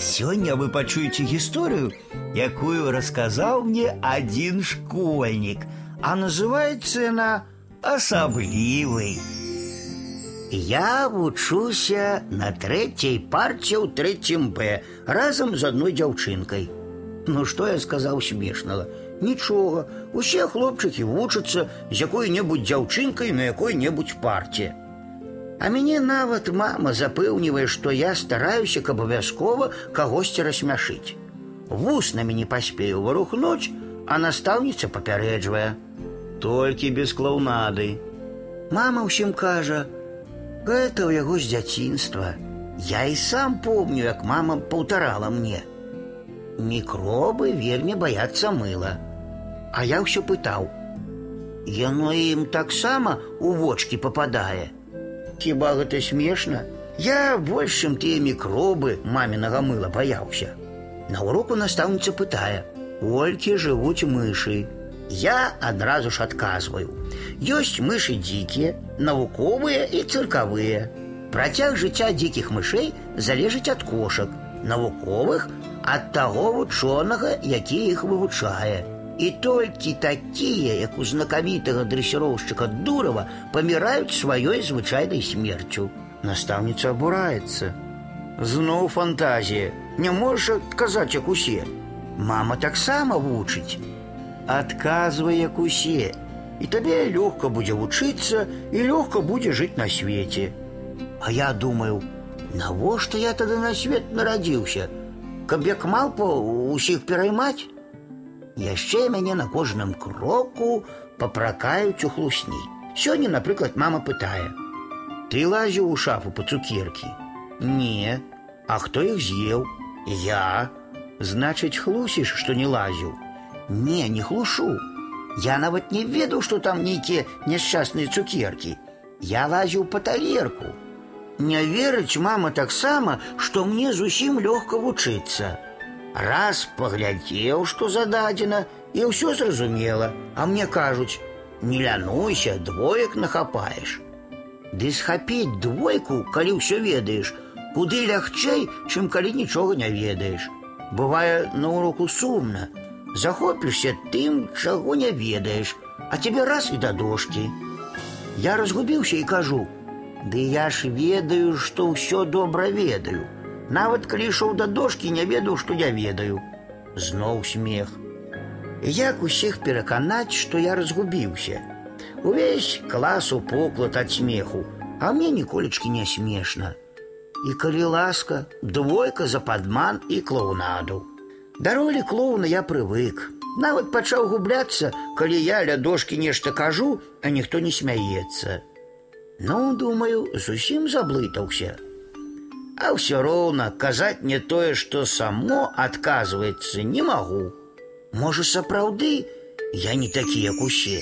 Сегодня вы пачуеце историю, якую рассказал мне один школьник, а называется она «Особливый». Я вучуся на третьей парце ў третьем Б разом з одной дзяўчынкай. Ну что я сказаў смешнага? Нічога, усе хлопчыкі вучацца з якой-небудзь дзяўчынкай на якой-небудзь парце. А мяне нават мама запэўнівае, што я стараюся, каб абавязкова кагосьці рассмяшыць. Вуснамі не паспею варухнуць, а настаўніца папярэджвае. Толькі без клоунады. Мама ўсім кажа: Гэта ў яго з дзяцінства. Я і сам помню, як мама паўтарала мне. Мікробы вельмі баяцца мыла. А я ўсё пытаў: Яно ім таксама у вочки попадае. Хіба гэта смешна? Я больш чым тыя мікробы мамінага мыла баяўся. На уроку настаўніца пытае: Олькі жывуць мышы. Я адразу ж адказваю. Ёсць мышы дзікія, навуковыя і цыркавыя. Працяг жыцця дзікіх мышэй залежыць ад кошак, навуковых ад таго вучонага, які іх вывучае. І толькі такія, як у знакамітага дрэсіроўшчыка Дурава, паміраюць сваёй звычайнай смерцю. Настаўніца абураецца. Зноў фантазія. Не можаш адказаць, як усе. Мама таксама вучыць. Адказвай, як усе. І табе лёгка будзе вучыцца і лёгка будзе жыць на свеце. А я думаю, навошта я тады на свет нарадзіўся, каб як малпа усіх пераймаць? Яшчэ мяне на кожным кроку папракаюць у хлусні. Сёння, напрыклад, мама пытае: « Ты лазіў у шафу па цукеркі? Не, А хто іх з'еў? Я. Значыць, хлусіш, што не лазіў. Не, не хлушу. Я нават не ведаў, што там нейкія няшчасныя цукеркі. Я лазіў па талерку. Не верыць мама таксама, што мне зусім лёгка вучыцца. Раз паглядзеў, што зададзена, і ўсё зразумела, а мне кажуць: не лянуйся, двоек нахапаеш. Ды схапіць двойку, калі ўсё ведаеш, куды лягчэй, чым калі нічога не ведаеш. Бывае на уроку сумна, захопішся тым, чаго не ведаеш, а тебе раз і да дошкі. Я разгубіўся і кажу: « Ды я ж ведаю, што ўсё добра ведаю. Нават калі ішоў да дошкі, не ведаў, што я ведаю. Зноў смех. Як усіх пераканаць, што я разгубіўся. Увесь клас у поклад ад смеху, а мне ніколечкі не смешна. І калі ласка, двойка за падман і клоунаду. Да ролі клоуна я прывык. Нават пачаў губляцца, калі я ля дошкі нешта кажу, а ніхто не смяецца. Ну, думаю, зусім заблытаўся. А ўсё роўна казаць не тое, што само адказваецца, не магу. Можа, сапраўды, я не такі, як усе.